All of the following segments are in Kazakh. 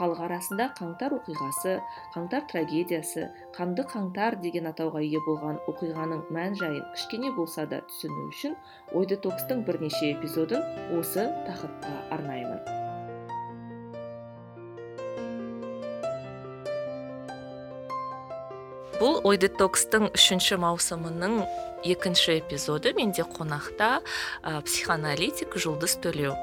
Халық арасында қаңтар оқиғасы қаңтар трагедиясы қанды қаңтар деген атауға ие болған оқиғаның мән жайын кішкене болса да түсіну үшін ой детокстың бірнеше эпизодын осы тақырыпқа арнаймын. Бұл ой детокстың үшінші маусымының екінші эпизоды. Менде қонақта ә, психоаналитик жұлдыз төлеу.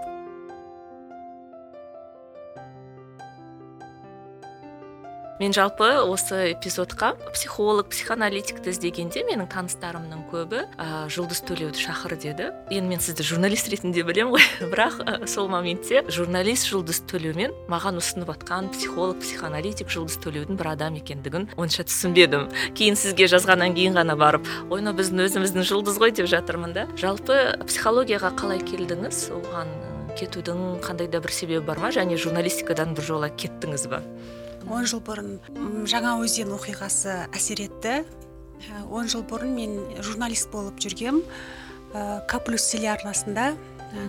Мен жалпы осы эпизодқа психолог психоаналитикті іздегенде менің таныстарымның көбі ә, жұлдыз төлеуді шақыр деді. Енді мен сізді журналист ретінде білемін ғой. Бірақ ә, сол моментте журналист жұлдыз төлеумен маған ұсынып жатқан психолог психоаналитик жұлдыз төлеудің бір адам екендігін онша түсінбедім. Кейін сізге жазғаннан кейін ғана барып ой мынау біздің өзіміздің жұлдыз ғой деп жатырмын да. Жалпы психологияға қалай келдіңіз? Оған кетудің қандай да бір себебі бар ма? Және журналистикадан біржола кеттіңіз ба он жыл бұрын жаңа өзен оқиғасы әсер етті. Он жыл бұрын мен журналист болып жүргем. К плюс телеарнасында.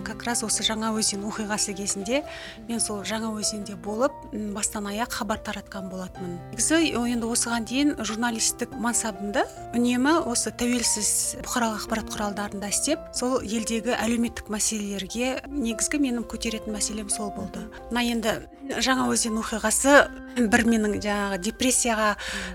Как раз осы жаңа өзен оқиғасы кезінде мен сол жаңа өзенде болып бастан аяқ хабар таратқан болатынмын. Негізі енді осыған дейін журналистік мансабымды үнемі осы тәуелсіз бұқаралық ақпарат құралдарында істеп сол елдегі әлеуметтік мәселелерге негізгі менің көтеретін мәселем сол болды. Мына енді жаңа өзен оқиғасы бір менің жаңағы депрессияға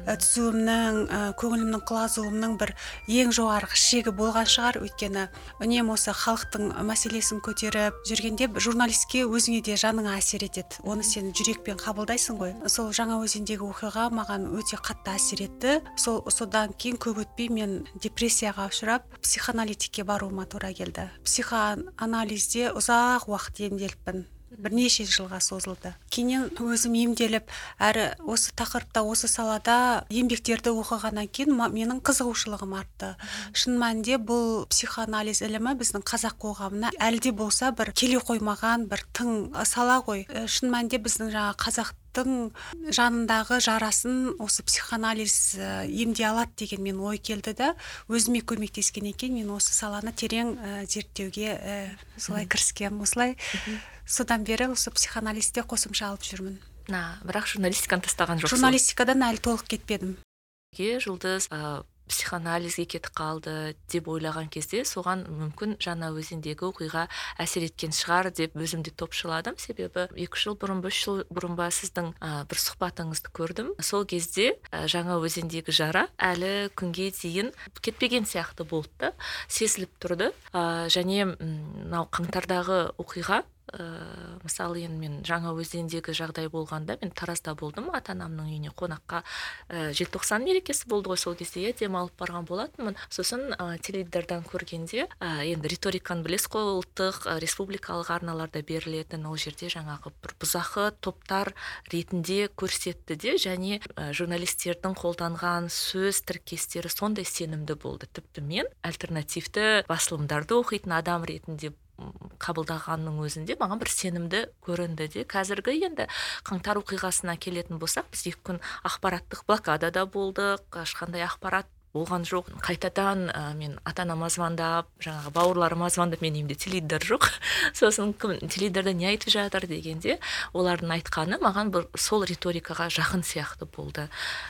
түсуімнің көңілімнің құлазуымның бір ең жоғарғы шегі болған шығар. Өйткені үнемі осы халықтың мәселе мәселесін көтеріп жүргенде журналистке өзіңе де жаныңа әсер етеді. Оны сен жүрекпен қабылдайсың ғой. Сол жаңа өзендегі оқиға маған өте қатты әсер етті. Сол содан кейін көп өтпей мен депрессияға ұшырап психоаналитикке баруыма тура келді. Психоанализде ұзақ уақыт емделіппін. Бірнеше жылға созылды. Кейіннен өзім емделіп әрі осы тақырыпта осы салада еңбектерді оқығаннан кейін менің қызығушылығым артты. Шын мәнінде бұл психоанализ ілімі біздің қазақ қоғамына әлі де болса бір келе қоймаған бір тың сала ғой. Шын мәнінде біздің жаңа қазақ жанындағы жарасын осы психоанализ емдей алады деген мен ой келді да өзіме көмектескеннен кейін мен осы саланы терең зерттеуге солай кіріскенмін осылай. Содан бері осы психоанализде қосымша алып жүрмін. Бірақ журналистиканы тастаған жоқсыз. Журналистикадан әлі толық кетпедім. Жұлдыз психоанализге кетіп қалды деп ойлаған кезде соған мүмкін жаңа өзендегі оқиға әсер еткен шығар деп өзім де топшыладым. Себебі екі жыл бұрын ба үш жыл бұрын ба сіздің ә, бір сұхбатыңызды көрдім. Сол кезде ә, жаңа өзендегі жара әлі күнге дейін кетпеген сияқты болды да сезіліп тұрды. Ә, және мынау қаңтардағы оқиға ә, мысалы енді мен жаңа өзендегі жағдай болғанда мен таразда болдым. Ата анамның үйіне қонаққа ә, желтоқсан мерекесі болды ғой сол кезде. Иә демалып барған болатынмын. Сосын ә, теледидардан көргенде ә, енді риториканы білесіз ғой ұлттық ә, республикалық арналарда берілетін ол жерде жаңағы бір бұзақы топтар ретінде көрсетті де және ә, журналистердің қолданған сөз тіркестері сондай сенімді болды. Тіпті мен альтернативті басылымдарды оқитын адам ретінде қабылдағанның өзінде маған бір сенімді көрінді де. Қазіргі енді қаңтар оқиғасына келетін болсақ біз екі күн ақпараттық блокадада болдық ешқандай ақпарат болған жоқ. Қайтадан ә, мен ата анама звондап жаңағы бауырларыма звондап менің үйімде теледидар жоқ. Сосын кім теледидарда не айтып жатыр дегенде олардың айтқаны маған бір сол риторикаға жақын сияқты болды.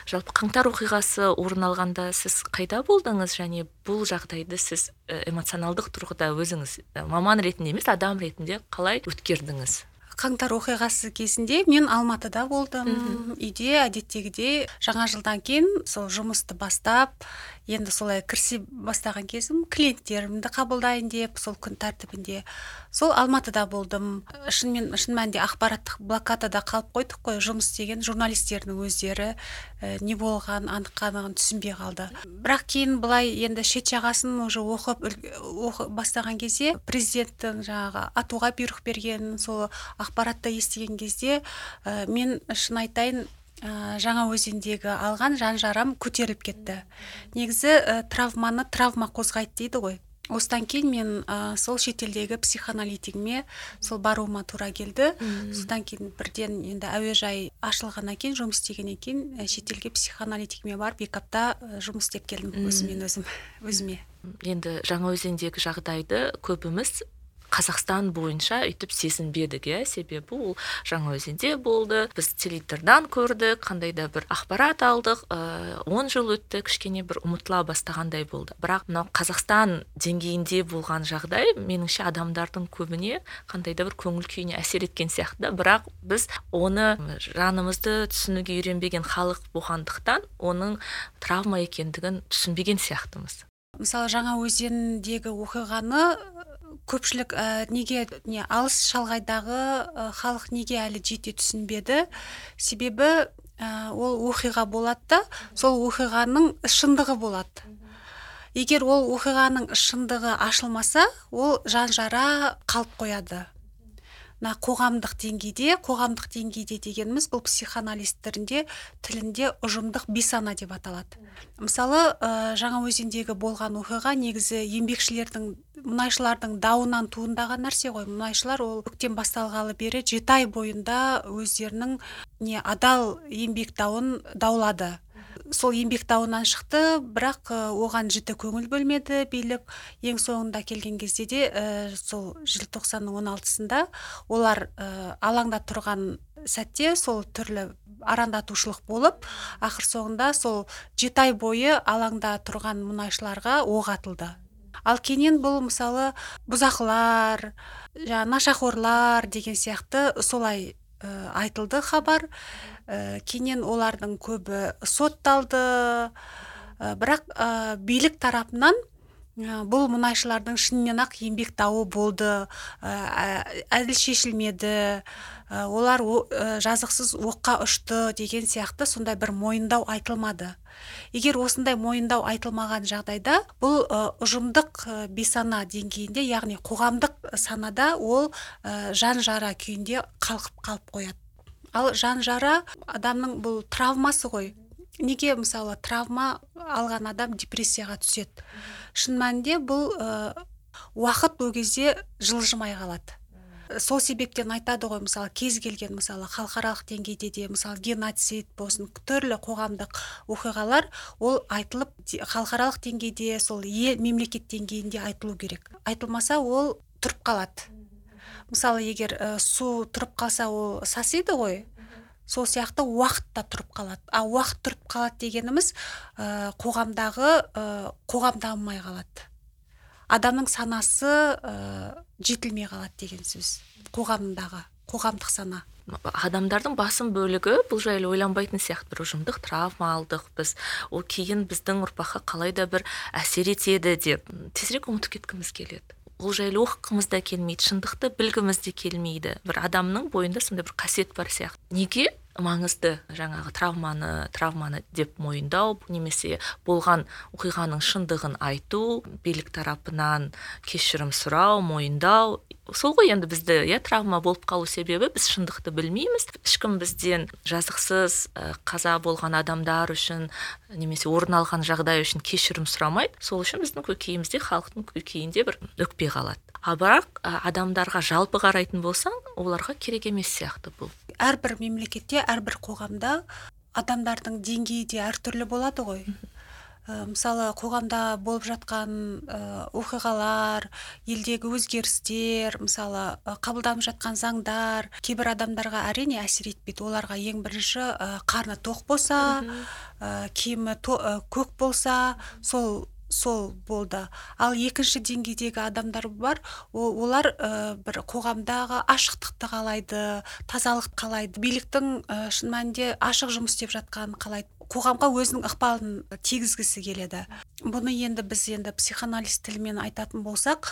Жалпы қаңтар оқиғасы орын алғанда сіз қайда болдыңыз? Және бұл жағдайды сіз эмоционалдық тұрғыда өзіңіз маман ретінде емес адам ретінде қалай өткердіңіз? Қаңтар оқиғасы кезінде мен алматыда болдым. Үйде әдеттегідей жаңа жылдан кейін сол жұмысты бастап енді солай кірісе бастаған кезім клиенттерімді қабылдайын деп сол күн тәртібінде. Сол алматыда болдым. Шынымен шын мәнінде ақпараттық блокадада қалып қойдық қой. Жұмыс істеген журналистердің өздері ә, не болған анық қанығын түсінбей қалды. Бірақ кейін былай енді шет жағасын уже оқып оқып бастаған кезде президенттің жаңағы атуға бұйрық берген сол ақпаратты естіген кезде ә, мен шын айтайын жаңа өзендегі алған жан жарам көтеріліп кетті. Негізі травманы травма қозғайды дейді ғой. Осыдан кейін мен ә, сол шетелдегі психоаналитигіме сол баруыма тура келді. Содан кейін бірден енді әуежай ашылғаннан кейін жұмыс істегеннен кейін шетелге психоаналитигіме барып екі апта жұмыс істеп келдім өзіммен өзім өзіме. Енді жаңаөзендегі жағдайды көбіміз қазақстан бойынша өйтіп сезінбедік иә. Себебі ол жаңаөзенде болды. Біз теледидардан көрдік қандай да бір ақпарат алдық. Ыыы он жыл өтті кішкене бір ұмытыла бастағандай болды. Бірақ мынау қазақстан деңгейінде болған жағдай меніңше адамдардың көбіне қандай да бір көңіл күйіне әсер еткен сияқты да. Бірақ біз оны жанымызды түсінуге үйренбеген халық болғандықтан оның травма екендігін түсінбеген сияқтымыз. Мысалы жаңа өзендегі оқиғаны көпшілік ә, неге не алыс шалғайдағы ә, халық неге әлі жете түсінбеді? Себебі ә, ол оқиға болады да сол оқиғаның шындығы болады. Егер ол оқиғаның шындығы ашылмаса ол жан жара қалып қояды. Мына қоғамдық деңгейде қоғамдық деңгейде дегеніміз бұл психоанализ тілінде ұжымдық бейсана деп аталады. Мысалы ә, жаңа өзендегі болған оқиға негізі еңбекшілердің мұнайшылардың дауынан туындаған нәрсе ғой. Мұнайшылар ол көктем басталғалы бері жеті ай бойында өздерінің не адал еңбек дауын даулады. Сол еңбек дауынан шықты бірақ оған жіті көңіл бөлмеді билік. Ең соңында келген кезде де ә, сол желтоқсанның он алтысында олар ә, алаңда тұрған сәтте сол түрлі арандатушылық болып ақыр соңында сол жеті ай бойы алаңда тұрған мұнайшыларға оқ атылды. Ал кейіннен бұл мысалы бұзақылар жаңағы нашақорлар деген сияқты солай ә, айтылды хабар. Ә, кейіннен олардың көбі сотталды. Ә, бірақ ә, билік тарапынан бұл мұнайшылардың шынымен ақ еңбек дауы болды. Әділ шешілмеді. Олар жазықсыз оққа ұшты деген сияқты сондай бір мойындау айтылмады. Егер осындай мойындау айтылмаған жағдайда бұл ұжымдық бейсана деңгейінде яғни қоғамдық санада ол жан жара күйінде қалқып қалып қояды. Ал жан жара адамның бұл травмасы ғой. Неге мысалы травма алған адам депрессияға түседі? Шын мәнінде бұл ә, уақыт ол кезде жылжымай қалады. Сол себептен айтады ғой мысалы кез келген мысалы халықаралық деңгейде де мысалы геноцид болсын түрлі қоғамдық оқиғалар ол айтылып халықаралық деңгейде сол ел мемлекет деңгейінде айтылу керек. Айтылмаса ол тұрып қалады. Мысалы егер ә, су тұрып қалса ол сасиды ғой. Сол сияқты уақыт та тұрып қалады. А уақыт тұрып қалады дегеніміз ә, қоғамдағы ә, қоғам дамымай қалады. Адамның санасы ә, жетілмей қалады деген сөз. Қоғамдағы қоғамдық сана. Адамдардың басым бөлігі бұл жайлы ойланбайтын сияқты. Бір ұжымдық травма алдық біз. Ол кейін біздің ұрпаққа қалай да бір әсер етеді деп. Тезірек ұмытып кеткіміз келеді. Ол жайлы оқығымыз да келмейді шындықты білгіміз де келмейді. бір адамның бойында сондай бір қасиет бар сияқты. Неге? Маңызды жаңағы травманы травманы деп мойындау немесе болған оқиғаның шындығын айту билік тарапынан кешірім сұрау мойындау. Сол ғой енді бізді иә травма болып қалу себебі. Біз шындықты білмейміз. Ешкім бізден жазықсыз қаза болған адамдар үшін немесе орын алған жағдай үшін кешірім сұрамайды. Сол үшін біздің көкейімізде халықтың көкейінде бір өкпе қалады. А бірақ адамдарға жалпы қарайтын болсаң оларға керек емес сияқты бұл. Әрбір мемлекетте әрбір қоғамда адамдардың деңгейі де әртүрлі болады ғой. Ә, мысалы қоғамда болып жатқан ә, оқиғалар елдегі өзгерістер мысалы ә, қабылданып жатқан заңдар кейбір адамдарға әрине әсер етпейді. Оларға ең бірінші ә, қарны тоқ болса ә, киімі көк болса сол сол болды. Ал екінші деңгейдегі адамдар бар олар ә, бір қоғамдағы ашықтықты қалайды тазалық қалайды. биліктің ә, шын мәнінде ашық жұмыс істеп жатқанын қалайды. Қоғамға өзінің ықпалын тигізгісі келеді. Бұны енді біз енді психоанализ тілімен айтатын болсақ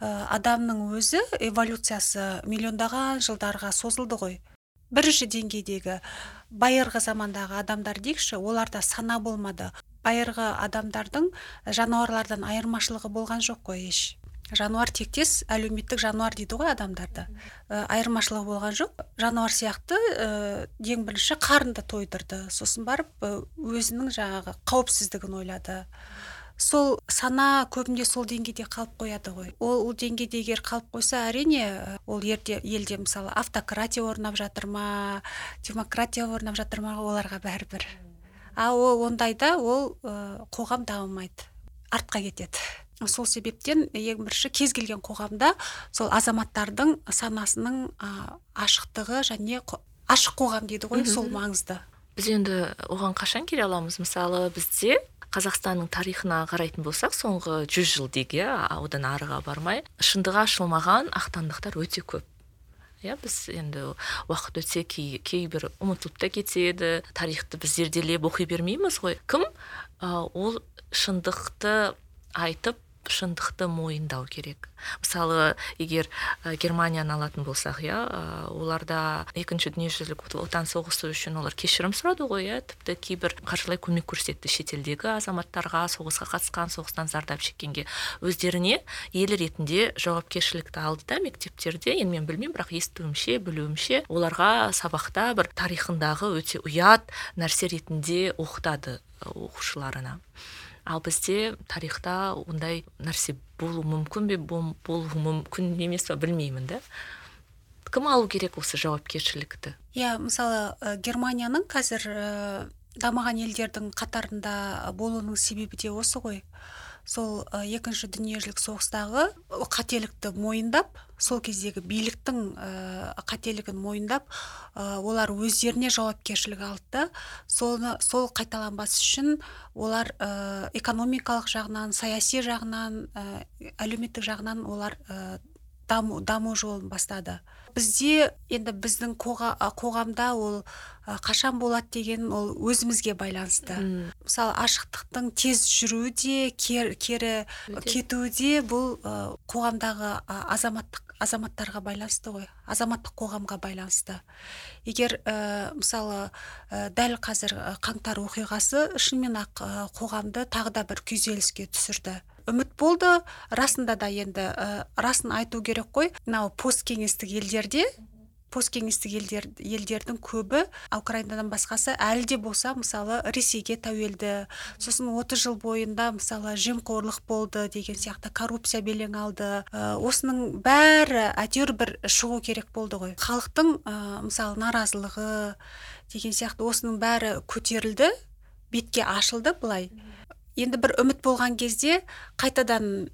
ә, адамның өзі эволюциясы миллиондаған жылдарға созылды ғой. Бірінші деңгейдегі байырғы замандағы адамдар дейікші оларда сана болмады. Байырғы адамдардың жануарлардан айырмашылығы болған жоқ қой еш. Жануар тектес әлеуметтік жануар дейді ғой адамдарды ә, айырмашылығы болған жоқ. Жануар сияқты ә, ең бірінші қарынды тойдырды. Сосын барып өзінің жаңағы қауіпсіздігін ойлады. Сол сана көбінде сол деңгейде қалып қояды ғой. Ол, ол деңгейде егер қалып қойса әрине ол ерде елде мысалы автократия орнап жатыр ма демократия орнап жатыр ма оларға бәрібір. А ол ондайда ол ә, қоғам дамымайды артқа кетеді. Сол себептен ең бірінші кез келген қоғамда сол азаматтардың санасының ашықтығы және ашық қоғам дейді ғой сол маңызды. Біз енді оған қашан келе аламыз? Мысалы бізде қазақстанның тарихына қарайтын болсақ соңғы жүз жыл дейік иә одан арыға бармай шындығы ашылмаған ақтаңдақтар өте көп. Иә біз енді уақыт өтсе кей кейбір ұмытылып та кетеді тарихты біз зерделеп оқи бермейміз ғой. Кім? Ол шындықты айтып шындықты мойындау керек. Мысалы егер ә, германияны алатын болсақ иә оларда екінші дүниежүзілік отан соғысы үшін олар кешірім сұрады ғой иә тіпті кейбір қаржылай көмек көрсетті шетелдегі азаматтарға соғысқа қатысқан соғыстан зардап шеккенге. Өздеріне ел ретінде жауапкершілікті алды да мектептерде енді мен білмеймін бірақ естуімше білуімше оларға сабақта бір тарихындағы өте ұят нәрсе ретінде оқытады оқушыларына. Ал бізде тарихта ондай нәрсе болуы мүмкін бе болуы мүмкін емес па білмеймін да. Кім алу керек осы жауапкершілікті? Иә мысалы ә, германияның қазір ә, дамыған елдердің қатарында болуының себебі де осы ғой. Сол екінші дүниежүзілік соғыстағы қателікті мойындап сол кездегі биліктің ә, қателігін мойындап ә, олар өздеріне жауапкершілік алды. Соны сол қайталанбас үшін олар ә, экономикалық жағынан саяси жағынан ә, әлеуметтік жағынан олар ә, даму, даму жолын бастады. Бізде енді біздің қоғамда ол қашан болады деген ол өзімізге байланысты. Үм. мысалы ашықтықтың тез жүруі де кер, кері кетуі де бұл қоғамдағы азаматтық азаматтарға байланысты ғой. Азаматтық қоғамға байланысты. Егер ә, мысалы ә, дәл қазір қаңтар оқиғасы шынымен ақ қоғамды тағы да бір күйзеліске түсірді. Үміт болды. Расында да енді ә, расын айту керек қой. Мынау посткеңестік елдерде посткеңестік елдер, елдердің көбі украинадан басқасы әлі де болса мысалы ресейге тәуелді. Сосын 30 жыл бойында мысалы жемқорлық болды деген сияқты коррупция белең алды. Ә, осының бәрі әйтеуір бір шығу керек болды ғой. Халықтың ә, мысалы наразылығы деген сияқты осының бәрі көтерілді бетке ашылды былай. Енді бір үміт болған кезде қайтадан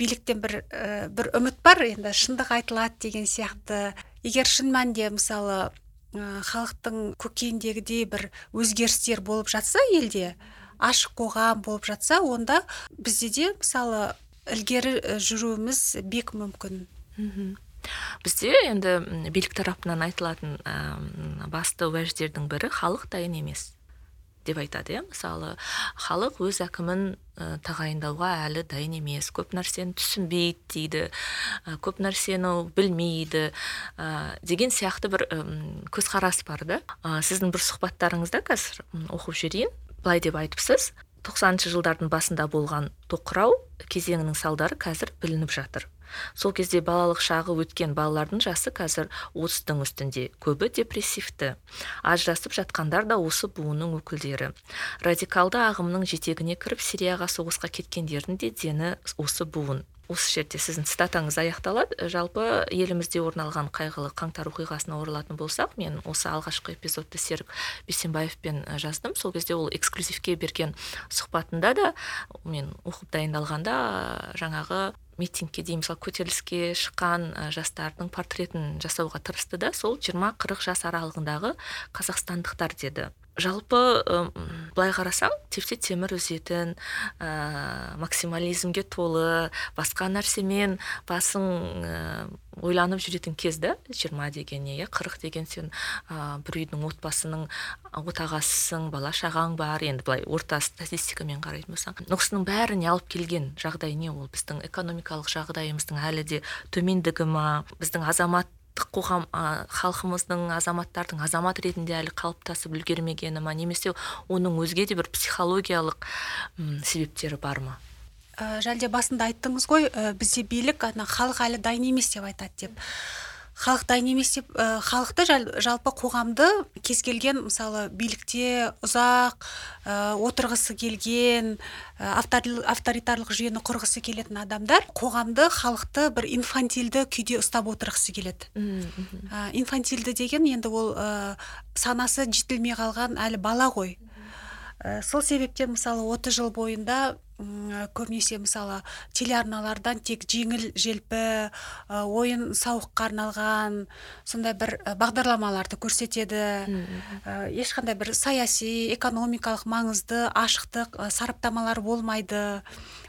биліктен бір ә, бір үміт бар енді шындық айтылады деген сияқты. Егер шын мәнінде мысалы халықтың көкейіндегідей бір өзгерістер болып жатса елде ашық қоғам болып жатса онда бізде де мысалы ілгері жүруіміз бек мүмкін. Бізде енді билік тарапынан айтылатын ә, басты уәждердің бірі халық дайын емес. Деп айтады иә. Мысалы халық өз әкімін ә, тағайындауға әлі дайын емес. Көп нәрсені түсінбейді дейді. Ә, көп нәрсені білмейді. Ә, деген сияқты бір көзқарас бар да. Сіздің бір сұхбаттарыңызда қазір оқып жіберейін былай деп айтыпсыз. Тоқсаныншы жылдардың басында болған тоқырау кезеңінің салдары қазір білініп жатыр. Сол кезде балалық шағы өткен балалардың жасы қазір отыздың үстінде көбі депрессивті. Ажырасып жатқандар да осы буынның өкілдері. Радикалды ағымның жетегіне кіріп сирияға соғысқа кеткендердің де дені осы буын. Осы жерде сіздің цитатаңыз аяқталады. Жалпы елімізде орын алған қайғылы қаңтар оқиғасына оралатын болсақ мен осы алғашқы эпизодты серік бейсенбаевпен жаздым. Сол кезде ол эксклюзивке берген сұхбатында да мен оқып дайындалғанда жаңағы митингке дейін мысалы көтеріліске шыққан жастардың портретін жасауға тырысты да сол 20-40 жас аралығындағы қазақстандықтар деді. Жалпы былай қарасаң тепсе темір үзетін ә, максимализмге толы басқа нәрсемен басың ә, ойланып жүретін кез да жиырма деген иә қырық деген сен ә, бір үйдің отбасының отағасысың бала шағаң бар. Енді былай орта статистикамен қарайтын болсаң. Осының бәріне алып келген жағдай не ол? Біздің экономикалық жағдайымыздың әлі де төмендігі ма? Біздің азамат қоғам ә, халқымыздың азаматтардың азамат ретінде әлі қалыптасып үлгермегені ма? Немесе оның өзге де бір психологиялық себептері бар ма? Ә, басында айттыңыз ғой ә, бізде билік ана халық әлі дайын емес деп айтады деп. Халық дайын емес деп халықты жалпы қоғамды кез келген мысалы билікте ұзақ ә, отырғысы келген ә, авторитарлық жүйені құрғысы келетін адамдар қоғамды халықты бір инфантильді күйде ұстап отырғысы келеді. Ә, инфантильді деген енді ол ә, санасы жетілмей қалған әлі бала ғой. Ә, сол себептен мысалы 30 жыл бойында көбінесе мысалы телеарналардан тек жеңіл желпі ойын сауыққа арналған сондай бір бағдарламаларды көрсетеді. Ешқандай бір саяси экономикалық маңызды ашықтық сараптамалар болмайды.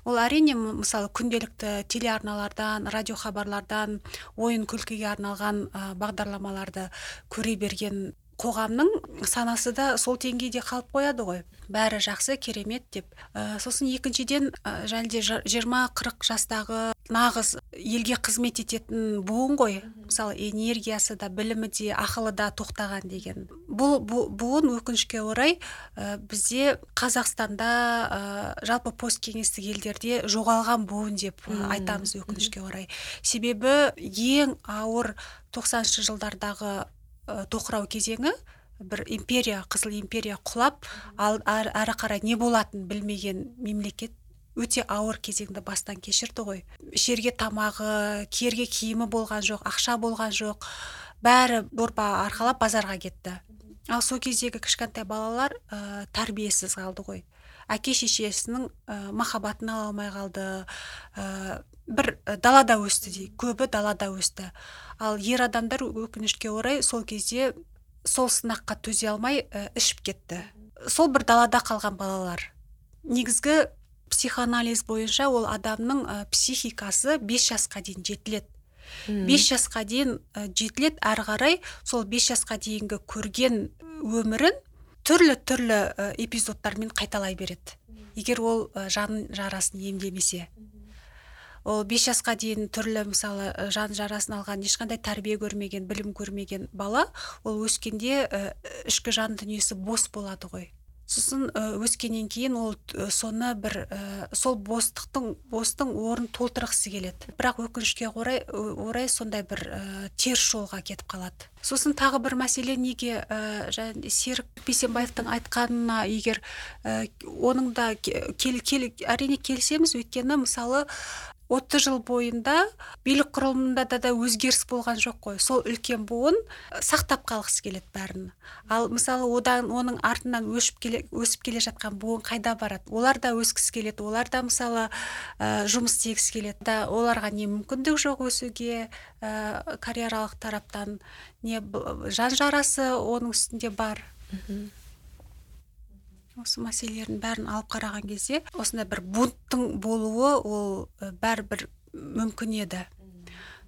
Ол әрине мысалы күнделікті телеарналардан радиохабарлардан ойын күлкіге арналған бағдарламаларды көре берген қоғамның санасы да сол деңгейде қалып қояды ғой. Бәрі жақсы керемет деп. Ә, сосын екіншіден ә, және де жиырма қырық жастағы нағыз елге қызмет ететін буын ғой. Мысалы энергиясы да білімі де ақылы да тоқтаған деген. Бұл буын өкінішке орай ә, бізде қазақстанда ә, жалпы посткеңестік елдерде жоғалған буын деп айтамыз өкінішке орай. Себебі ең ауыр тоқсаныншы жылдардағы ә, тоқырау кезеңі. Бір империя қызыл империя құлап ал әрі қарай не болатынын білмеген мемлекет өте ауыр кезеңді бастан кешірді ғой. Ішерге тамағы киерге киімі болған жоқ ақша болған жоқ. Бәрі дорба арқалап базарға кетті. Ал сол кездегі кішкентай балалар ә, тәрбиесіз қалды ғой. Әке шешесінің ә, махаббатын ала алмай қалды. Бір далада өсті дейік көбі далада өсті. Ал ер адамдар өкінішке орай сол кезде сол сынаққа төзе алмай ә, ішіп кетті. Сол бір далада қалған балалар. Негізгі психоанализ бойынша ол адамның ә, психикасы 5 жасқа дейін жетіледі. Бес жасқа дейін ә, жетіледі әрі қарай сол 5 жасқа дейінгі көрген өмірін түрлі түрлі эпизодтармен қайталай береді. Егер ол жан жарасын емдемесе. Ол бес жасқа дейін түрлі мысалы жан жарасын алған ешқандай тәрбие көрмеген білім көрмеген бала ол өскенде ішкі жан дүниесі бос болады ғой. Сосын өскеннен кейін ол соны бір сол бостықтың бостың орнын толтырғысы келеді. Бірақ өкінішке орай орай сондай бір ә, теріс жолға кетіп қалады. Сосын тағы бір мәселе неге ә, серік бейсенбаевтың айтқанына егер ә, оның да кел, кел, әрине келісеміз. Өйткені мысалы отыз жыл бойында билік құрылымында да, да өзгеріс болған жоқ қой. Сол үлкен буын сақтап қалғысы келеді бәрін. Ал мысалы одан оның артынан өшіп келе, өсіп келе жатқан буын қайда барады? Олар да өскісі келеді олар да мысалы ә, жұмыс істегісі келеді да оларға не мүмкіндік жоқ өсуге ә, карьералық тараптан не жан жарасы оның үстінде бар. Осы мәселелердің бәрін алып қараған кезде осындай бір бунттың болуы ол бәрібір мүмкін еді.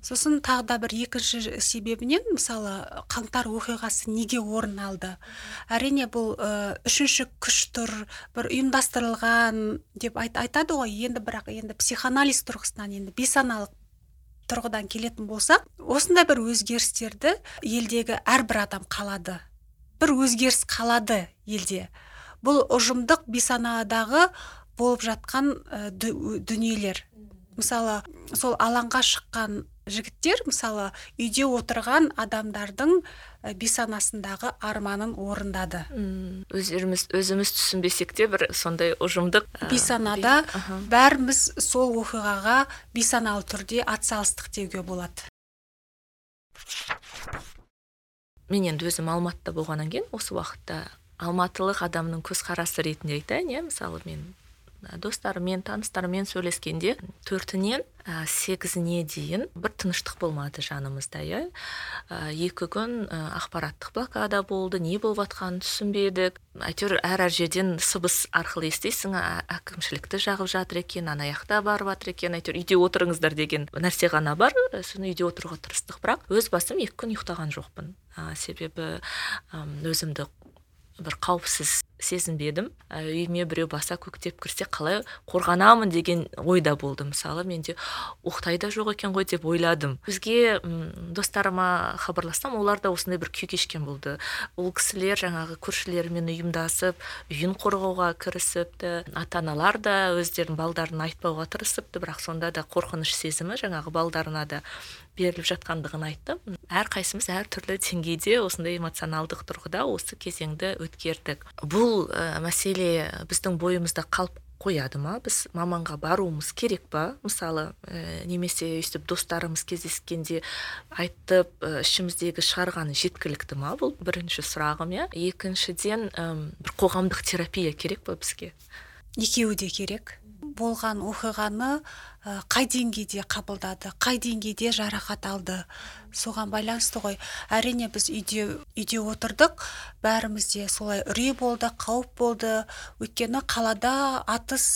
Сосын тағы да бір екінші себебінен мысалы қаңтар оқиғасы неге орын алды? Әрине бұл үшінші күш тұр бір ұйымдастырылған деп айт, айтады ғой. Енді бірақ енді психоанализ тұрғысынан енді бейсаналық тұрғыдан келетін болсақ осындай бір өзгерістерді елдегі әрбір адам қалады. Бір өзгеріс қалады елде. Бұл ұжымдық бейсанадағы болып жатқан дүниелер. Мысалы сол алаңға шыққан жігіттер мысалы үйде отырған адамдардың бейсанасындағы арманын орындады. Өздеріміз өзіміз түсінбесек те бір сондай ұжымдық бейсанада бәріміз сол оқиғаға бейсаналы түрде атсалыстық деуге болады. Мен енді өзім алматыда болғаннан кейін осы уақытта алматылық адамның көзқарасы ретінде айтайын иә. Мысалы мен достарыммен таныстарыммен сөйлескенде төртінен ә, сегізіне дейін бір тыныштық болмады жанымызда иә. Екі күн ақпараттық блокада болды не болып жатқанын түсінбедік. Әйтеуір әр әр жерден сыбыс арқылы естисің әкімшілікті жағып жатыр екен ана жақта барып жатыр екен. Әйтеуір үйде отырыңыздар деген нәрсе ғана бар соны үйде отыруға тырыстық. Бірақ өз басым екі күн ұйықтаған жоқпын. Ә, себебі өзімді бір қауіпсіз сезінбедім. Ә, үйіме біреу баса көктеп кірсе қалай қорғанамын деген ойда болды. Мысалы менде ұйықтай да жоқ екен ғой деп ойладым. Өзге достарыма хабарлассам олар да осындай бір күй кешкен болды. Ол кісілер жаңағы көршілерімен ұйымдасып үйін қорғауға кірісіпті. Ата аналар да өздерінің балдарын айтпауға тырысыпты бірақ сонда да қорқыныш сезімі жаңағы балдарына да беріліп жатқандығын айтты әрқайсымыз әртүрлі деңгейде осындай эмоционалдық тұрғыда осы кезеңді өткердік. Бұл ә, мәселе біздің бойымызда қалып қояды ма? Біз маманға баруымыз керек па? Мысалы ә, немесе өйстіп достарымыз кездескенде айтып ә, ішіміздегі шығарғаны жеткілікті ма бұл бірінші сұрағым иә? Екіншіден ә, бір қоғамдық терапия керек па бізге? Екеуі де керек. Болған оқиғаны қай деңгейде қабылдады қай деңгейде жарақат алды? Соған байланысты ғой. Әрине біз үйде үйде отырдық бәріміз де солай үрей болды қауіп болды. Өйткені қалада атыс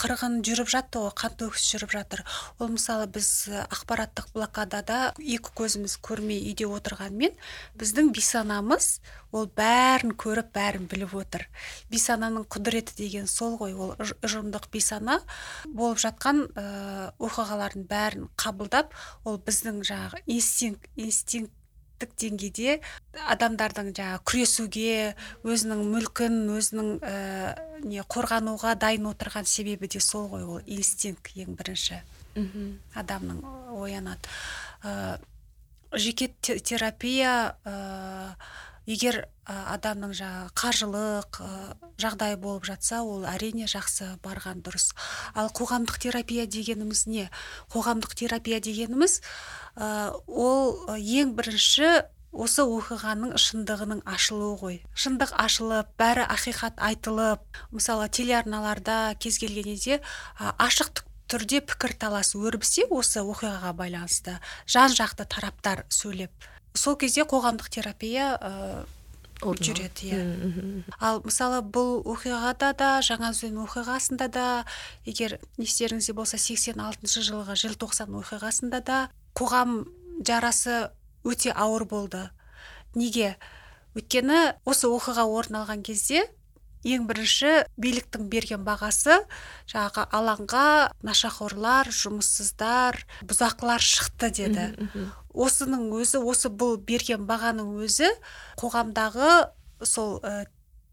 қырғын жүріп жатты ғой қантөгіс жүріп жатыр. Ол мысалы біз ақпараттық блокадада екі көзіміз көрмей үйде отырғанмен біздің бейсанамыз ол бәрін көріп бәрін біліп отыр. Бейсананың құдіреті деген сол ғой ол ұжымдық бейсана болып жатқан оқиғалардың бәрін қабылдап ол біздің жаңағы инстинкт инстинкттік деңгейде адамдардың жаңағы күресуге өзінің мүлкін өзінің ә, не қорғануға дайын отырған себебі де сол ғой ол инстинкт ең бірінші адамның оянады. Ә, жеке терапия ә, егер адамның жаңағы қаржылық жағдайы болып жатса ол әрине жақсы барған дұрыс. Ал қоғамдық терапия дегеніміз не? Қоғамдық терапия дегеніміз ол ең бірінші осы оқиғаның шындығының ашылуы ғой. Шындық ашылып бәрі ақиқат айтылып мысалы телеарналарда кез келген кезде ашық түрде пікір талас өрбісе осы оқиғаға байланысты жан жақты тараптар сөйлеп сол кезде қоғамдық терапия жүреді иә. Ал мысалы бұл оқиғада да жаңаөзен оқиғасында да егер естеріңізде болса 86 жылғы желтоқсан оқиғасында да қоғам жарасы өте ауыр болды. Неге? Өйткені осы оқиға орын алған кезде ең бірінші биліктің берген бағасы жаңағы алаңға нашақорлар жұмыссыздар бұзақылар шықты деді. Осының өзі осы бұл берген бағаның өзі қоғамдағы сол ә,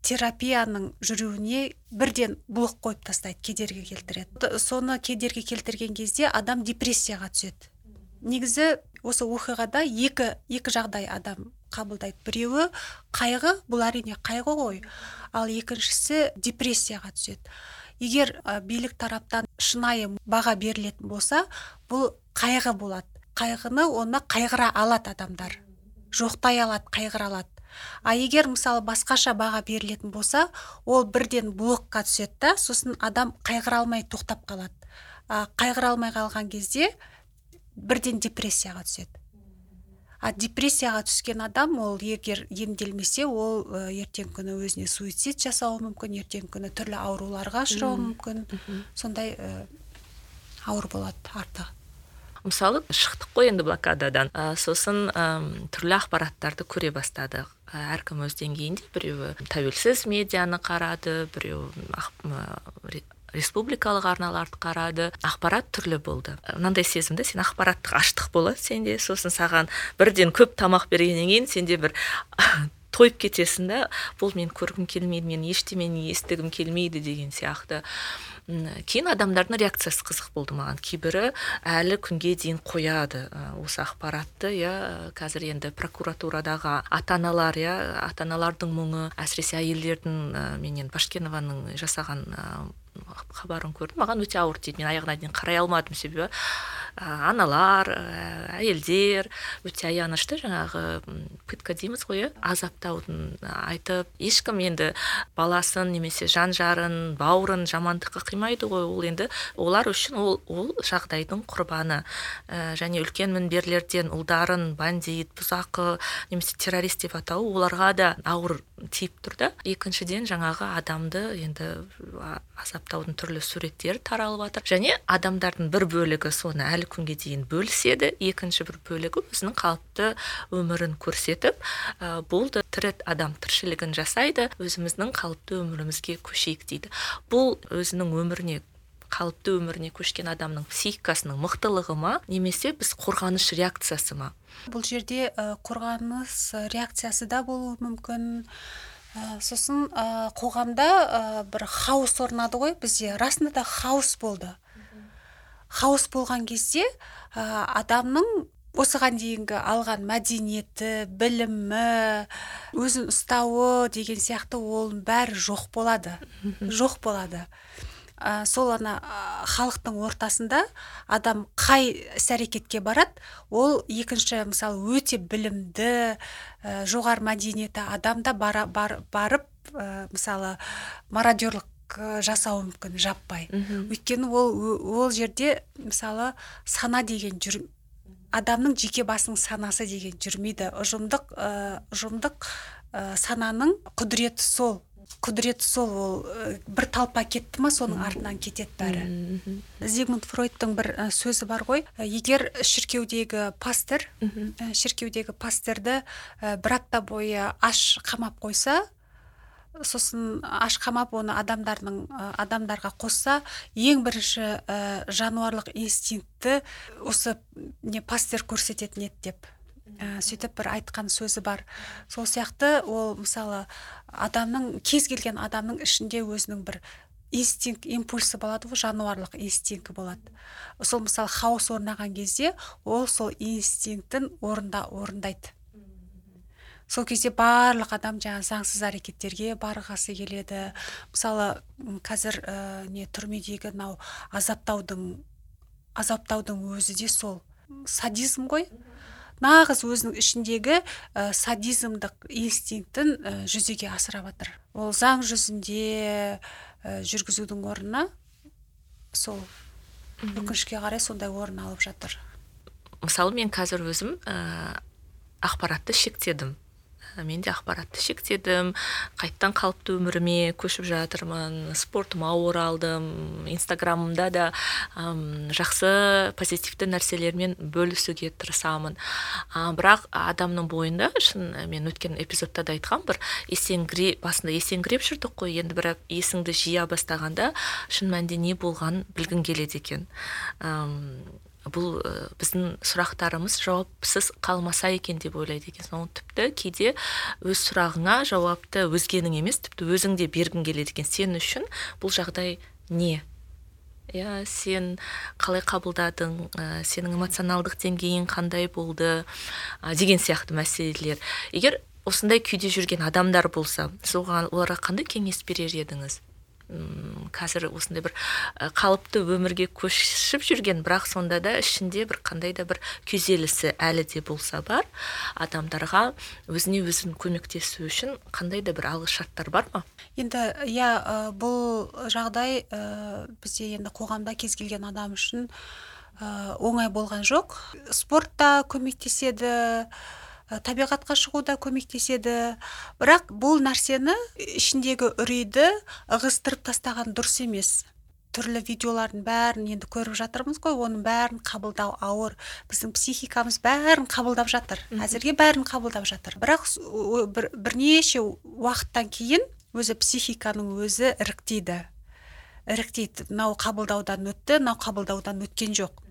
терапияның жүруіне бірден блок қойып тастайды кедергі келтіреді. Соны кедергі келтірген кезде адам депрессияға түседі. Негізі осы оқиғада екі екі жағдай адам қабылдайды біреуі қайғы бұл әрине қайғы ғой. Ал екіншісі депрессияға түседі. Егер ә, билік тараптан шынайы баға берілетін болса бұл қайғы болады. Қайғыны оны қайғыра алады адамдар. Жоқтай алады қайғыра алады. А егер мысалы басқаша баға берілетін болса ол бірден блокқа түседі да сосын адам қайғыра алмай тоқтап қалады. А қайғыра алмай қалған кезде бірден депрессияға түседі. А депрессияға түскен адам ол егер емделмесе ол ертең күні өзіне суицид жасауы мүмкін ертең күні түрлі ауруларға ұшырауы мүмкін. Сондай ә, ауыр болады арты мысалы шықтық қой енді блокададан. Ә, сосын ә, түрлі ақпараттарды көре бастадық. Әркім өз деңгейінде біреуі тәуелсіз медианы қарады біреу республикалық арналарды қарады ақпарат түрлі болды. Мынандай сезімді сен ақпараттық аштық болады сенде сосын саған бірден көп тамақ бергеннен кейін сенде бір тойып кетесің да бұл мен көргім келмейді мен ештемені естігім келмейді деген сияқты. Кейін адамдардың реакциясы қызық болды маған. Кейбірі әлі күнге дейін қояды осы ақпаратты. Иә қазір енді прокуратурадағы ата аналар иә ата аналардың мұңы әсіресе әйелдердің менен башкенованың жасаған хабарын көрдім. Маған өте ауыр тиді. Мен аяғына дейін қарай алмадым себебі. Аналар әйелдер. Өте аянышты жаңағы пытка дейміз ғой иә азаптаудың айтып ешкім енді баласын немесе жан жарын бауырын жамандыққа қимайды ғой. Ол енді олар үшін ол ол жағдайдың құрбаны. Ә, және үлкен мінберлерден ұлдарын бандит бұзақы немесе террорист деп атау оларға да ауыр тиіп тұр да екіншіден жаңағы адамды енді азаптаудың түрлі суреттері таралып жатыр. Және адамдардың бір бөлігі соны әлі күнге дейін бөліседі. Екінші бір бөлігі өзінің қалыпты өмірін көрсетіп ә, болды тірі адам тіршілігін жасайды. Өзіміздің қалыпты өмірімізге көшейік дейді. Бұл өзінің өміріне қалыпты өміріне көшкен адамның психикасының мықтылығы ма немесе біз қорғаныш реакциясы ма? Бұл жерде қорғаныс реакциясы да болуы мүмкін. Ә, сосын ә, қоғамда ә, бір хаос орнады ғой бізде. Расында да хаос болды. Хаос болған кезде ә, адамның осыған дейінгі алған мәдениеті білімі өзін ұстауы деген сияқты ол бәрі жоқ болады. Жоқ болады. Ә, сол ана халықтың ортасында адам қай іс әрекетке барады ол екінші мысалы өте білімді ә, жоғары мәдениеті адамда бара, бар, барып ә, мысалы мародерлық жасауы мүмкін жаппай. Өйткені ол ол жерде мысалы сана деген жүр адамның жеке басының санасы деген жүрмейді. Ұжымдық ә, ұжымдық ә, сананың құдіреті сол. Құдіреті сол ол бір талпа кетті ма соның артынан кетеді бәрі? Зигмунд фройдтың бір сөзі бар ғой. Егер шіркеудегі пастор шіркеудегі пасторды бір апта бойы аш қамап қойса сосын аш қамап оны адамдардың адамдарға қосса ең бірінші ә, жануарлық инстинктті осы не пастор көрсететін еді деп. Ә, сөйтіп бір айтқан сөзі бар. Сол сияқты ол мысалы адамның кез келген адамның ішінде өзінің бір инстинкт импульсы болады ғой жануарлық инстинкті болады. Сол мысалы хаос орнаған кезде ол сол инстинктін орында орындайды. Сол кезде барлық адам жаңа заңсыз әрекеттерге барғысы келеді. Мысалы қазір ә, не түрмедегі мынау азаптаудың азаптаудың өзі де сол. Садизм ғой. Нағыз өзінің ішіндегі ә, садизмдық инстинктін ә, жүзеге асырап жатыр ол заң жүзінде ә, жүргізудің орнына сол өкінішке қарай сондай орын алып жатыр. Мысалы мен қазір өзім ә, ақпаратты шектедім. Мен де ақпаратты шектедім. Қайттан қалыпты өміріме көшіп жатырмын. Спортыма оралдым инстаграмымда да әм, жақсы позитивті нәрселермен бөлісуге тырысамын. Бірақ адамның бойында шын мен өткен эпизодта да айтқам бір есеңгіре басында есеңгіреп жүрдік қой. Енді бірақ есіңді жия бастағанда шын мәнінде не болғанын білгің келеді екен. Бұл ә, біздің сұрақтарымыз жауапсыз қалмаса екен деп ойлайды екенсің ол тіпті кейде өз сұрағыңа жауапты өзгенің емес тіпті өзің де бергің келеді екен. Сен үшін бұл жағдай не? Иә сен қалай қабылдадың? Ә, сенің эмоционалдық деңгейің қандай болды? Ә, деген сияқты мәселелер. Егер осындай күйде жүрген адамдар болса соған оларға қандай кеңес берер едіңіз? Қазір осындай бір қалыпты өмірге көшіп жүрген. Бірақ сонда да ішінде бір қандай да бір күйзелісі әлі де болса бар. Адамдарға өзіне өзін көмектесу үшін қандай да бір алғы шарттар бар ма? Енді иә бұл жағдай ә, бізде енді қоғамда кез келген адам үшін ә, оңай болған жоқ. Спорт та көмектеседі табиғатқа шығу да көмектеседі. Бірақ бұл нәрсені ішіндегі үрейді ығыстырып тастаған дұрыс емес. Түрлі видеолардың бәрін енді көріп жатырмыз ғой. Оның бәрін қабылдау ауыр. Біздің психикамыз бәрін қабылдап жатыр. Әзірге бәрін қабылдап жатыр. Бірақ бір, бірнеше уақыттан кейін өзі психиканың өзі іріктейді. Іріктейді. Мынау қабылдаудан өтті мынау қабылдаудан өткен жоқ.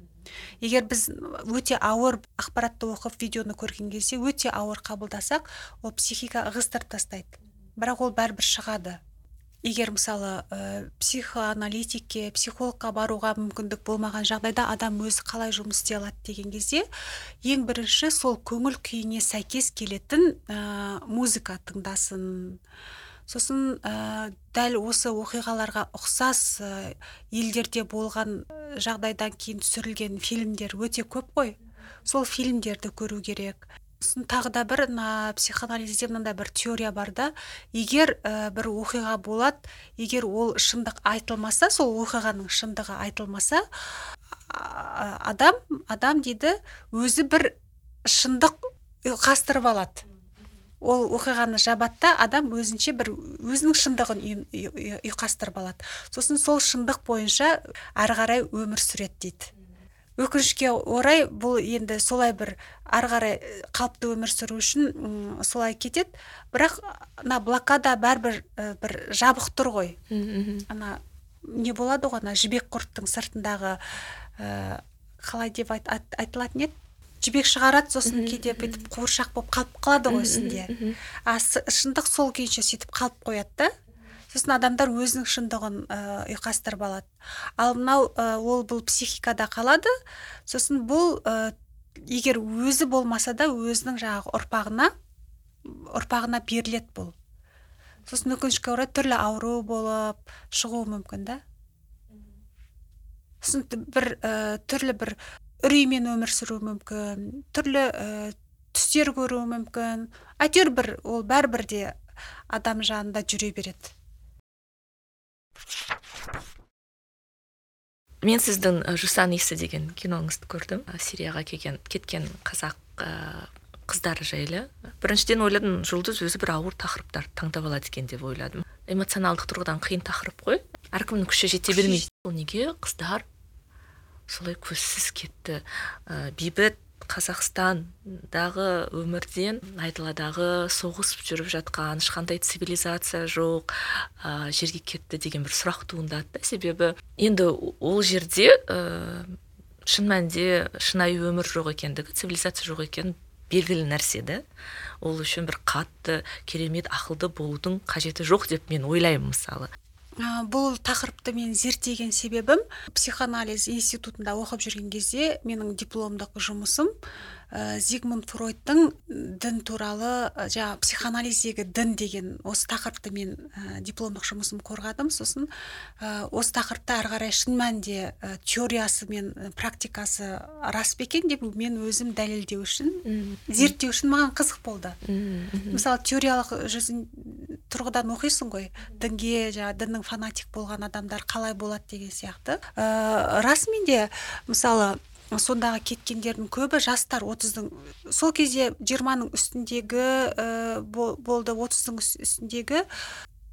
Егер біз өте ауыр ақпаратты оқып видеоны көрген кезде өте ауыр қабылдасақ ол психика ығыстырып тастайды. Бірақ ол бәрібір шығады. Егер мысалы ә, психоаналитикке психологқа баруға мүмкіндік болмаған жағдайда адам өзі қалай жұмыс істей алады деген кезде ең бірінші сол көңіл күйіне сәйкес келетін ә, музыка тыңдасын сосын ә, дәл осы оқиғаларға ұқсас ә, елдерде болған жағдайдан кейін түсірілген фильмдер өте көп қой. Сол фильмдерді көру керек. Сосын тағы да бір мына психоанализде мынандай бір теория бар да. Егер ә, бір оқиға болады егер ол шындық айтылмаса сол оқиғаның шындығы айтылмаса адам адам дейді өзі бір шындық қастырып алады. Ол оқиғаны жабады да адам өзінше бір өзінің шындығын ұйқастырып алады. Сосын сол шындық бойынша ары қарай өмір сүреді дейді. Өкінішке орай бұл енді солай бір ары қарай қалыпты өмір сүру үшін солай кетеді. Бірақ ана блокада бәрібір бір жабық тұр ғой. Ана не болады ғой ана жібек құрттың сыртындағы ә, қалай деп айт, айтылатын еді? Жібек шығарады сосын кейде бүйтіп қуыршақ болып қалып қалады ғой үстінде. а шындық сол күйінше сөйтіп қалып қояды да. Сосын адамдар өзінің шындығын ә, ұйқастырып алады. Ал мынау ә, ол бұл психикада қалады. Сосын бұл ә, егер өзі болмаса да өзінің жаңағы ұрпағына ұрпағына беріледі бұл. Сосын өкінішке орай түрлі ауру болып шығуы мүмкін да. Сосын бір ә, түрлі бір үреймен өмір сүруі мүмкін түрлі ә, түстер көруі мүмкін. Әйтеуір бір ол бәрібір де адам жанында жүре береді. Мен сіздің жусан иісі деген киноңызды көрдім. Сирияға келген кеткен қазақ ә, қыздары жайлы. Біріншіден ойладым жұлдыз өзі бір ауыр тақырыптарды таңдап алады екен деп ойладым. Эмоционалдық тұрғыдан қиын тақырып қой. Әркімнің күші жете бермейді. ол неге? Қыздар солай көзсіз кетті. Ә, бейбіт қазақстандағы өмірден айдаладағы соғысып жүріп жатқан ешқандай цивилизация жоқ ә, жерге кетті деген бір сұрақ туындады да. Себебі енді ол жерде ә, шын мәнінде шынайы өмір жоқ екендігі цивилизация жоқ екені белгілі нәрсе да ол үшін бір қатты керемет ақылды болудың қажеті жоқ деп мен ойлаймын мысалы. Бұл тақырыпты мен зерттеген себебім психоанализ институтында оқып жүрген кезде менің дипломдық жұмысым ә, зигмунд фройдтың дін туралы ә, жаңағы психоанализдегі дін деген осы тақырыпты мен ә, дипломдық жұмысым қорғадым. Сосын ә, осы тақырыпта ары қарай шын мәнінде ә, теориясы мен практикасы рас па екен деп мен өзім дәлелдеу үшін зерттеу үшін маған қызық болды. Мысалы теориялық жүзін тұрғыдан оқисың ғой. Дінге жаңағы діннің фанатик болған адамдар қалай болады деген сияқты. Ә, расымен де мысалы сондағы кеткендердің көбі жастар отыздың сол кезде жиырманың үстіндегі ә, болды отыздың үстіндегі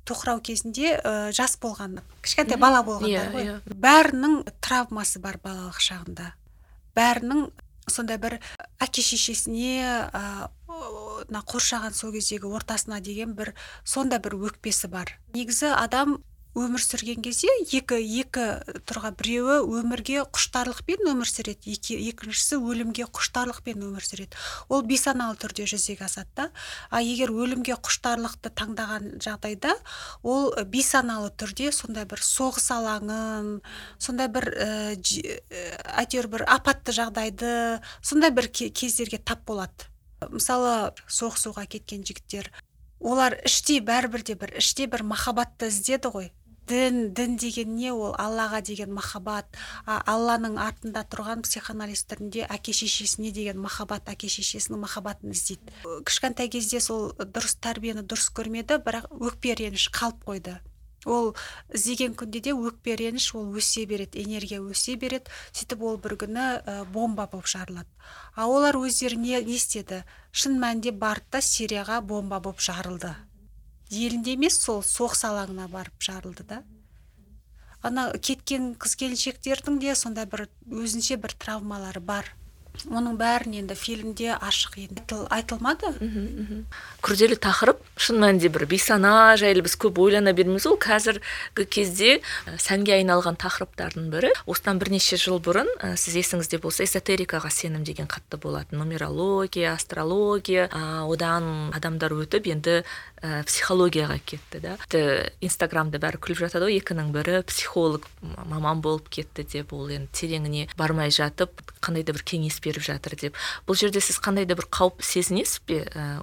тоқырау кезінде ә, жас болған кішкентай бала болғандар yeah, ғой. yeah. бәрінің травмасы бар балалық шағында. Бәрінің сондай бір әке шешесіне мына қоршаған сол кездегі ортасына деген бір сондай бір өкпесі бар. Негізі адам өмір сүрген кезде екі екі тұрға біреуі өмірге құштарлықпен өмір сүреді екі, екіншісі өлімге құштарлықпен өмір сүреді. Ол бейсаналы түрде жүзеге асады да. А егер өлімге құштарлықты таңдаған жағдайда ол бейсаналы түрде сондай бір соғыс алаңын сондай бір ә, әйтеуір бір апатты жағдайды сондай бір кездерге тап болады. Мысалы соғысуға кеткен жігіттер олар іштей бәрібір де бір іште бір махаббатты іздеді ғой. Дін дін деген не ол? Аллаға деген махаббат. Алланың артында тұрған психоанализ әке шешесіне деген махаббат әке шешесінің махаббатын іздейді. Кішкентай кезде сол дұрыс тәрбиені дұрыс көрмеді бірақ өкпе реніш қалып қойды. Ол іздеген күнде де өкпе реніш ол өсе береді энергия өсе береді. Сөйтіп ол бір күні ә, бомба болып жарылады. А олар өздері не, не істеді? Шын мәнінде барды да сирияға бомба болып жарылды. Елінде емес сол соғыс алаңына барып жарылды да. Ана кеткен қыз келіншектердің де сондай бір өзінше бір травмалары бар. Оның бәрін енді фильмде ашық енді айтылмады. Күрделі тақырып шын мәнінде бір бейсана жайлы біз көп ойлана бермейміз ол. Қазіргі кезде сәнге айналған тақырыптардың бірі. Осыдан бірнеше жыл бұрын сіз есіңізде болса эзотерикаға сенім деген қатты болатын. Нумерология астрология одан адамдар өтіп енді ә, психологияға кетті да. Инстаграмда бәрі күліп жатады ғой. Екінің бірі психолог маман болып кетті деп ол енді тереңіне бармай жатып қандай да бір кеңес беріп жатыр деп. Бұл жерде сіз қандай да бір қауіп сезінесіз бе ә,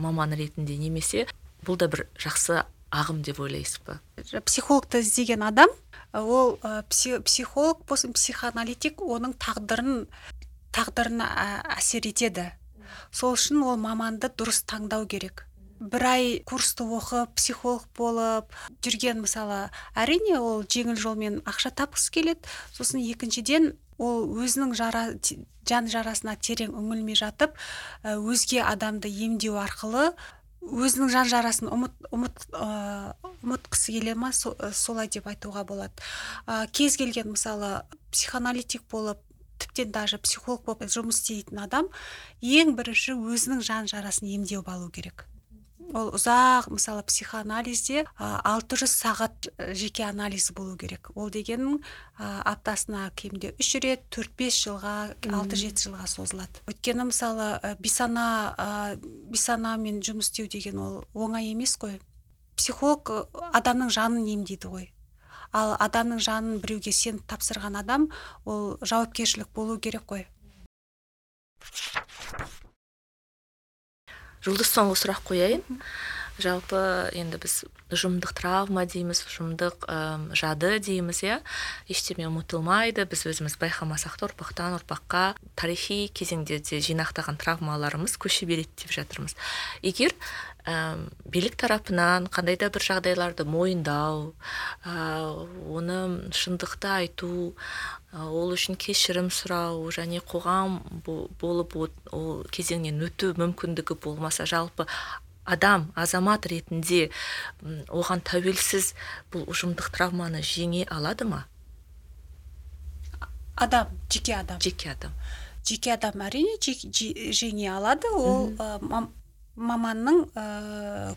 маман ретінде немесе бұл да бір жақсы ағым деп ойлайсыз ба? Психологты іздеген адам ол ә, психолог болсын психоаналитик оның тағдырын тағдырына әсер етеді. Сол үшін ол маманды дұрыс таңдау керек. Бір ай курсты оқып психолог болып жүрген мысалы әрине ол жеңіл жолмен ақша тапқысы келеді. Сосын екіншіден ол өзінің жара жан жарасына терең үңілмей жатып өзге адамды емдеу арқылы өзінің жан жарасын ұмыт ұмыт ұмытқысы келе ма? Солай деп айтуға болады. Кез келген мысалы психоаналитик болып тіптен даже психолог болып жұмыс істейтін адам ең бірінші өзінің жан жарасын емдеу алу керек. Ол ұзақ мысалы психоанализде алты жүз сағат жеке анализ болу керек. Ол дегенің аптасына кемде үш рет төрт бес жылға алты жеті жылға созылады. Өйткені мысалы бисана бисанамен жұмыс істеу деген ол оңай емес қой. Психолог адамның жанын емдейді ғой. Ал адамның жанын біреуге сеніп тапсырған адам ол жауапкершілік болу керек қой. Жұлдыз соңғы сұрақ қояйын. Жалпы енді біз ұжымдық травма дейміз ұжымдық жады дейміз иә. Ештеме ұмытылмайды біз өзіміз байқамасақ та ұрпақтан ұрпаққа тарихи кезеңдерде жинақтаған травмаларымыз көше береді деп жатырмыз. Егер ә, билік тарапынан қандай да бір жағдайларды мойындау ә, оны шындықты айту ол үшін кешірім сұрау және қоғам болып ол кезеңнен өту мүмкіндігі болмаса жалпы адам азамат ретінде оған тәуелсіз бұл ұжымдық травманы жеңе алады ма? Адам жеке адам. Жеке адам. Жеке адам әрине жеңе алады. Ол маманның ә,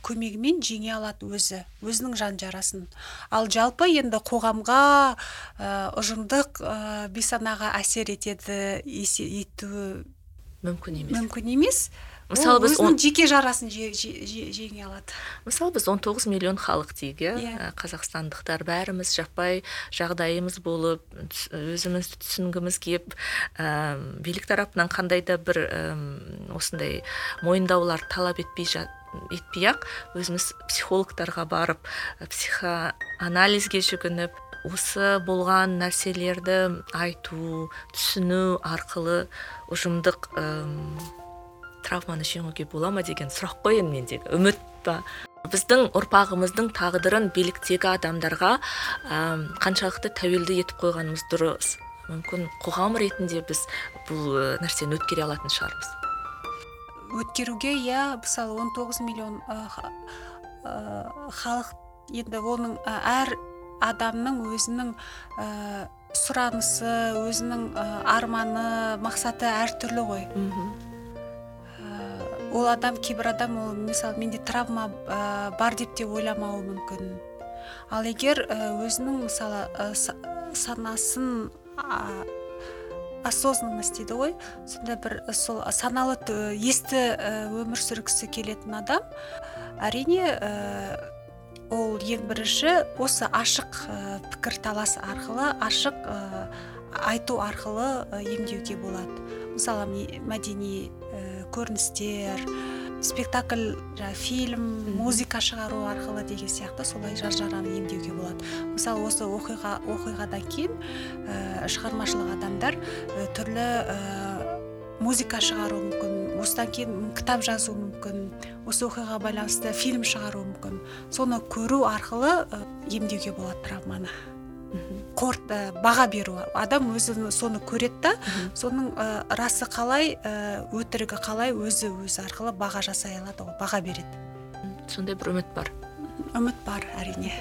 көмегімен жеңе алады өзі өзінің жан жарасын ал жалпы енді қоғамға ә, ұжымдық ә, бейсанаға әсер етеді етуі мүмкін емес. мүмкін емес. Мысалы біз өзінің жеке жарасын жеңе алады мысалы біз 19 миллион халық дейік иә yeah. қазақстандықтар бәріміз жаппай жағдайымыз болып өзімізді түсінгіміз келіп ә, билік тарапынан қандай да бір ә, осындай мойындаулар талап етпей етпей ақ өзіміз психологтарға барып психоанализге жүгініп осы болған нәрселерді айту түсіну арқылы ұжымдық травманы жеңуге бола ма деген сұрақ қой енді мендегі. Үміт па? Біздің ұрпағымыздың тағдырын биліктегі адамдарға ә, қаншалықты тәуелді етіп қойғанымыз дұрыс. Мүмкін қоғам ретінде біз бұл нәрсені өткере алатын шығармыз. Өткеруге иә мысалы 19 миллион халық енді оның әр адамның өзінің ә, сұранысы өзінің арманы мақсаты әртүрлі ғой. Ол адам кейбір адам ол мысалы менде травма ә, бар деп те ойламауы мүмкін. Ал егер өзінің мысалы ә, санасын ә, осознанность дейді ғой сондай бір сол саналы есті өмір сүргісі келетін адам әрине ол ең бірінші осы ашық пікірталас арқылы ашық айту арқылы емдеуге болады. Мысалы мәдени көріністер спектакль фильм музыка шығару арқылы деген сияқты солай жан жараны емдеуге болады. Мысалы осы оқиға оқиғадан кейін ә, шығармашылық адамдар ә, түрлі ә, музыка шығару мүмкін осыдан кейін кітап жазу мүмкін осы оқиғаға байланысты фильм шығару мүмкін. Соны көру арқылы ә, емдеуге болады травманы. Баға беру. Адам өзі соны көреді да соның ә, расы қалай ә, өтірігі қалай өзі өзі арқылы баға жасай алады ғой баға береді. Сондай бір үміт бар. Үміт бар әрине.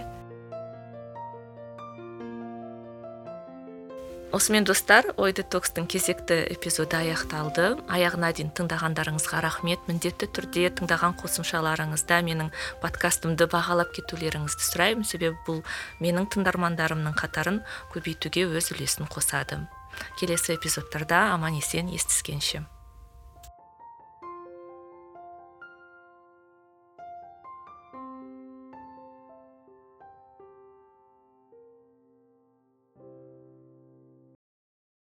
Осымен достар ой детокстың кезекті эпизоды аяқталды. Аяғына дейін тыңдағандарыңызға рахмет. Міндетті түрде тыңдаған қосымшаларыңызда менің подкастымды бағалап кетулеріңізді сұраймын. Себебі бұл менің тыңдармандарымның қатарын көбейтуге өз үлесін қосады. Келесі эпизодтарда аман есен естіскенше.